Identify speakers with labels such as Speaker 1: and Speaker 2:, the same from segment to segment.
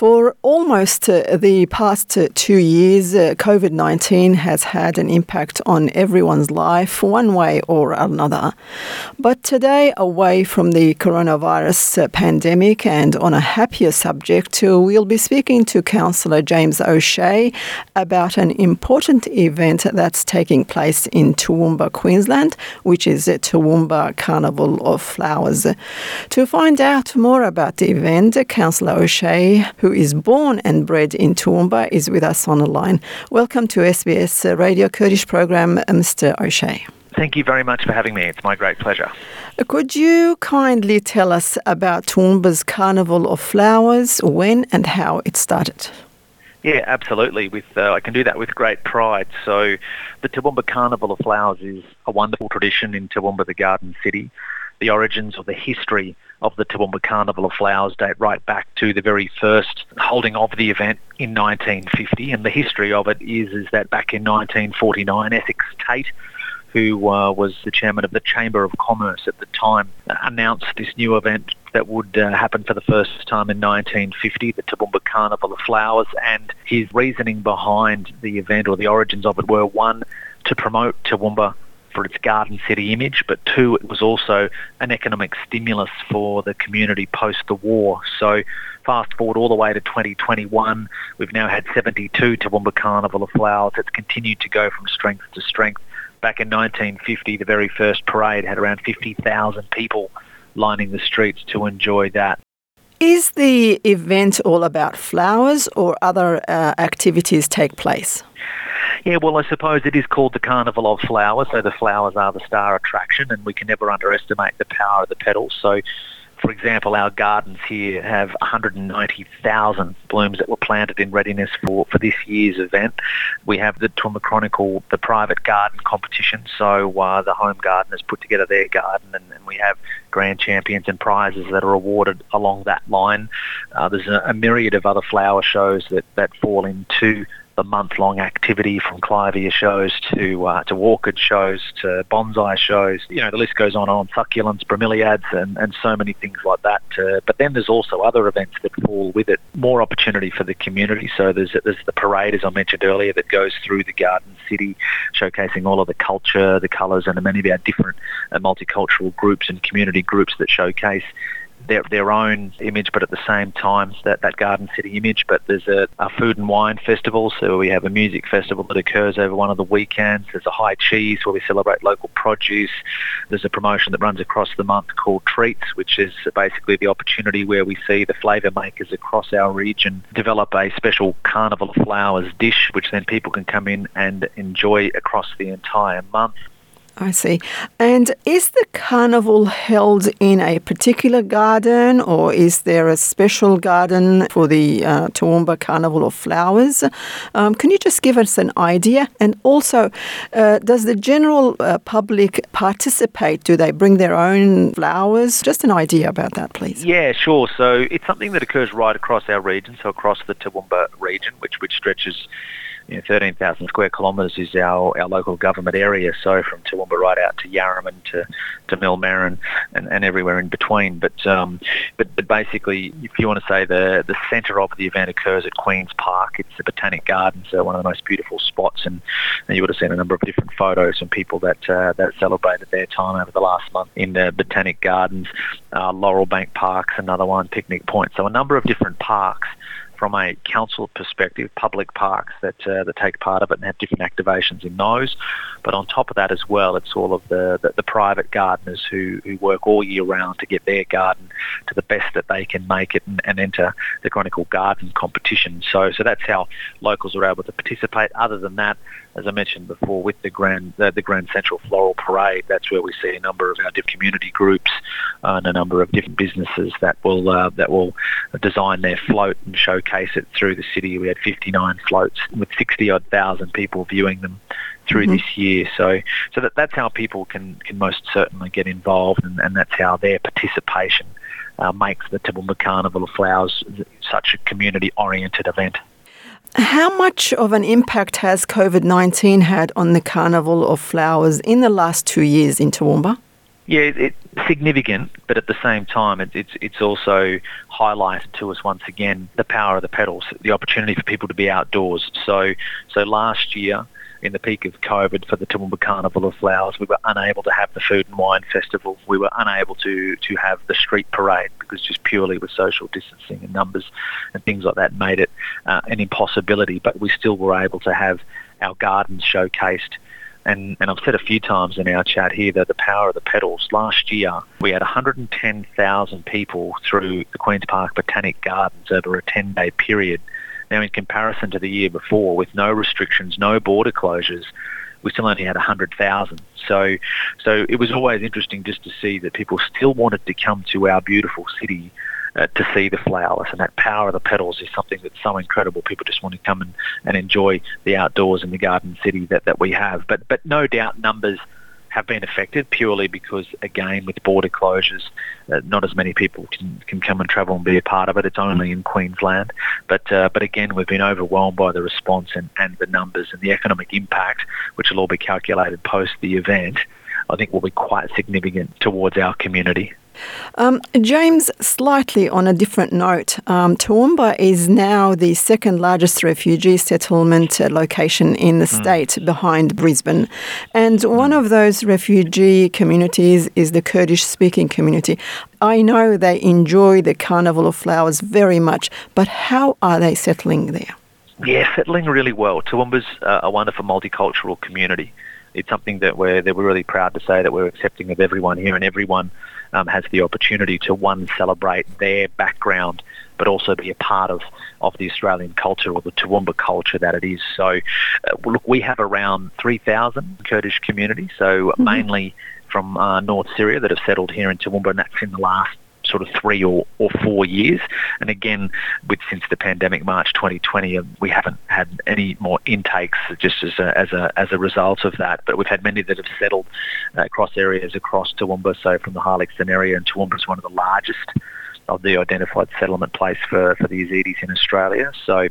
Speaker 1: For almost uh, the past uh, two years, uh, COVID 19 has had an impact on everyone's life, one way or another. But today, away from the coronavirus uh, pandemic and on a happier subject, uh, we'll be speaking to Councillor James O'Shea about an important event that's taking place in Toowoomba, Queensland, which is the Toowoomba Carnival of Flowers. To find out more about the event, Councillor O'Shea, who is born and bred in Toowoomba, is with us on the line. Welcome to SBS uh, Radio Kurdish program, uh, Mr. O'Shea.
Speaker 2: Thank you very much for having me. It's my great pleasure.
Speaker 1: Uh, could you kindly tell us about Toowoomba's Carnival of Flowers, when and how it started?
Speaker 2: Yeah, absolutely. With uh, I can do that with great pride. So, the Toowoomba Carnival of Flowers is a wonderful tradition in Toowoomba, the Garden City. The origins or the history of the Toowoomba Carnival of Flowers date right back to the very first holding of the event in 1950. And the history of it is, is that back in 1949, Essex Tate, who uh, was the chairman of the Chamber of Commerce at the time, announced this new event that would uh, happen for the first time in 1950, the Toowoomba Carnival of Flowers. And his reasoning behind the event or the origins of it were one, to promote Toowoomba for its garden city image, but two, it was also an economic stimulus for the community post the war. So fast forward all the way to 2021, we've now had 72 Toowoomba Carnival of Flowers. It's continued to go from strength to strength. Back in 1950, the very first parade had around 50,000 people lining the streets to enjoy that.
Speaker 1: Is the event all about flowers or other uh, activities take place?
Speaker 2: Yeah, well, I suppose it is called the Carnival of Flowers, so the flowers are the star attraction, and we can never underestimate the power of the petals. So, for example, our gardens here have 190,000 blooms that were planted in readiness for, for this year's event. We have the Toowoomba Chronicle, the private garden competition, so uh, the home gardeners put together their garden, and, and, we have grand champions and prizes that are awarded along that line. Uh, there's a, a myriad of other flower shows that, that fall into the month-long activity from clivia shows to uh, to orchid shows to bonsai shows. You know, the list goes on and on. Succulents, bromeliads, and, and so many things like that. Uh, but then there's also other events that fall with it. More opportunity for the community. So there's there's the parade, as I mentioned earlier, that goes through the garden city, showcasing all of the culture, the colours, and the many of our different uh, multicultural groups and community groups that showcase their, their own image, but at the same time that, that Garden City image. But there's a, a food and wine festival, so we have a music festival that occurs over one of the weekends. There's a high cheese where we celebrate local produce. There's a promotion that runs across the month called Treats, which is basically the opportunity where we see the flavour makers across our region develop a special Carnival of Flowers dish, which then people can come in and enjoy across the entire month.
Speaker 1: I see. And is the carnival held in a particular garden or is there a special garden for the uh, Toowoomba Carnival of Flowers? Um, can you just give us an idea? And also, uh, does the general uh, public participate? Do they bring their own flowers? Just an idea about that, please.
Speaker 2: Yeah, sure. So it's something that occurs right across our region, so across the Toowoomba region, which, which stretches you know, 13,000 square kilometres is our, our local government area. So from Toowoomba right out to Yarraman to, to Millmerran and, and everywhere in between. But, um, but but basically, if you want to say the the centre of the event occurs at Queens Park, it's the Botanic Gardens, so one of the most beautiful spots. And, and you would have seen a number of different photos from people that uh, that celebrated their time over the last month in the Botanic Gardens. Uh, Laurel Bank Park's another one, Picnic Point. So a number of different parks from a council perspective, public parks that uh, that take part of it and have different activations in those. But on top of that as well, it's all of the, the, the private gardeners who, who work all year round to get their garden to the best that they can make it and, and enter the Chronicle Garden competition. So so that's how locals are able to participate. Other than that, as I mentioned before, with the Grand the, the Grand Central Floral Parade, that's where we see a number of our different community groups and a number of different businesses that will uh, that will design their float and showcase it through the city. We had 59 floats with 60 odd thousand people viewing them through mm-hmm. this year. So so that that's how people can can most certainly get involved, and, and that's how their participation uh, makes the Toowoomba Carnival of Flowers such a community oriented event.
Speaker 1: How much of an impact has COVID 19 had on the Carnival of Flowers in the last two years in Toowoomba?
Speaker 2: Yeah, it's significant, but at the same time, it, it's it's also highlighted to us once again the power of the petals, the opportunity for people to be outdoors. So, so last year, in the peak of COVID for the Toowoomba Carnival of Flowers, we were unable to have the Food and Wine Festival. We were unable to to have the street parade because just purely with social distancing and numbers and things like that made it uh, an impossibility. But we still were able to have our gardens showcased. And, and I've said a few times in our chat here that the power of the petals. Last year, we had 110,000 people through the Queen's Park Botanic Gardens over a 10-day period now, in comparison to the year before, with no restrictions, no border closures, we still only had 100,000. So, so it was always interesting just to see that people still wanted to come to our beautiful city uh, to see the flowers. And that power of the petals is something that's so incredible. People just want to come and, and enjoy the outdoors in the garden city that, that we have. But, but no doubt numbers have been affected purely because, again, with border closures, uh, not as many people can, can come and travel and be a part of it. It's only in Queensland. But, uh, but again, we've been overwhelmed by the response and, and the numbers and the economic impact, which will all be calculated post the event, I think will be quite significant towards our community.
Speaker 1: Um, James, slightly on a different note, um, Toowoomba is now the second largest refugee settlement uh, location in the mm. state behind Brisbane. And mm. one of those refugee communities is the Kurdish speaking community. I know they enjoy the Carnival of Flowers very much, but how are they settling there?
Speaker 2: Yeah, settling really well. Toowoomba's uh, a wonderful multicultural community. It's something that we're, that we're really proud to say that we're accepting of everyone here and everyone um, has the opportunity to one celebrate their background, but also be a part of of the Australian culture or the Toowoomba culture that it is. So, uh, look, we have around 3,000 Kurdish communities, so mm-hmm. mainly from uh, North Syria that have settled here in Toowoomba, and that's in the last sort of three or, or four years. And again, with since the pandemic, March 2020, um, we haven't had any more intakes just as a, as a, as a result of that. But we've had many that have settled uh, across areas across Toowoomba. So from the Harlaxton area, and Toowoomba is one of the largest of the identified settlement place for, for the Yazidis in Australia. So,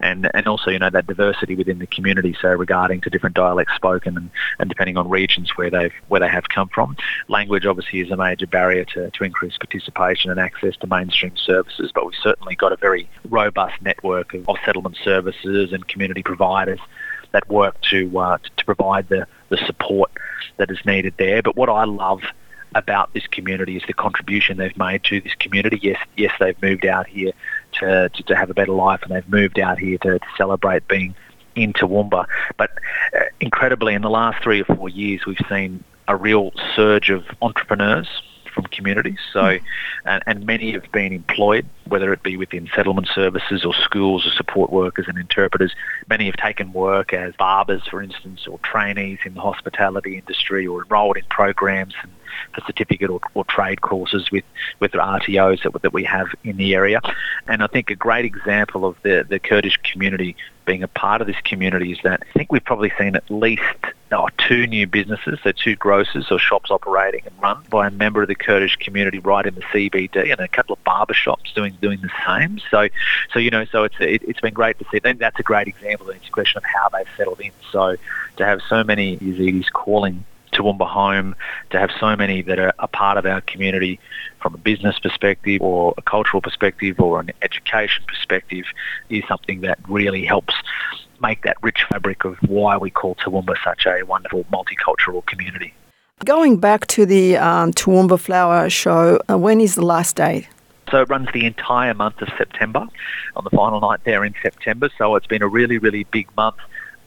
Speaker 2: and and also you know that diversity within the community. So regarding to different dialects spoken and, and depending on regions where they've where they have come from, language obviously is a major barrier to, to increase participation and access to mainstream services. But we've certainly got a very robust network of, of settlement services and community providers that work to uh, to provide the the support that is needed there. But what I love about this community is the contribution they've made to this community. Yes, yes, they've moved out here to, to, to have a better life and they've moved out here to, to celebrate being in Toowoomba. But uh, incredibly, in the last three or four years, we've seen a real surge of entrepreneurs from communities. So, mm. and, and, many have been employed, whether it be within settlement services or schools or support workers and interpreters. Many have taken work as barbers, for instance, or trainees in the hospitality industry or enrolled in programs and for certificate or, or trade courses with, with the RTOs that, that we have in the area. And I think a great example of the, the Kurdish community being a part of this community is that I think we've probably seen at least oh, two new businesses, so two grocers or shops operating and run by a member of the Kurdish community right in the CBD, and a couple of barber shops doing doing the same. So, so you know, so it's it, has been great to see. Then that's a great example. It's a question of how they've settled in. So, to have so many Yazidis calling Toowoomba home, to have so many that are a part of our community from a business perspective or a cultural perspective or an education perspective is something that really helps make that rich fabric of why we call Toowoomba such a wonderful multicultural community.
Speaker 1: Going back to the um, Toowoomba Flower Show, uh, when is the last day?
Speaker 2: So it runs the entire month of September on the final night there in September. So it's been a really, really big month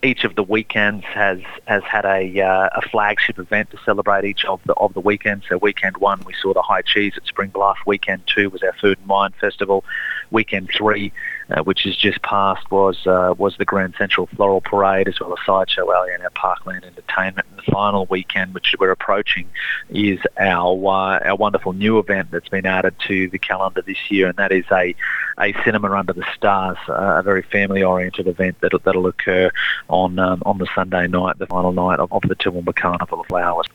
Speaker 2: each of the weekends has has had a uh, a flagship event to celebrate each of the of the weekends. So weekend one, we saw the high cheese at Spring Bluff. Weekend two was our food and wine festival. Weekend three uh, which has just passed, was uh, was the Grand Central Floral Parade as well as Sideshow Alley and our Parkland Entertainment. And the final weekend, which we're approaching, is our uh, our wonderful new event that's been added to the calendar this year, and that is a a cinema under the stars, uh, a very family-oriented event that'll, that'll occur on um, on the Sunday night, the final night of, of the Toowoomba Carnival of Flowers.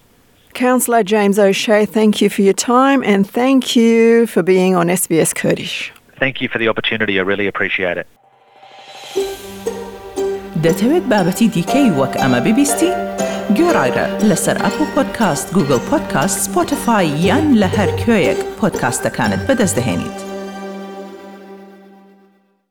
Speaker 1: Councillor James O'Shea, thank you for your time and thank you for being on SBS Kurdish.
Speaker 2: Thank you for the opportunity. I really appreciate it.
Speaker 3: دەتەوێت بابەتی دیکەی وەک ئەمە ببیستی؟ گۆڕایرە لەسەر ئەپ و پۆدکاست گوگل پۆدکاست سپۆتفاای یان لە هەر کوێیەک پۆدکاستەکانت بەدەستدەێنیت.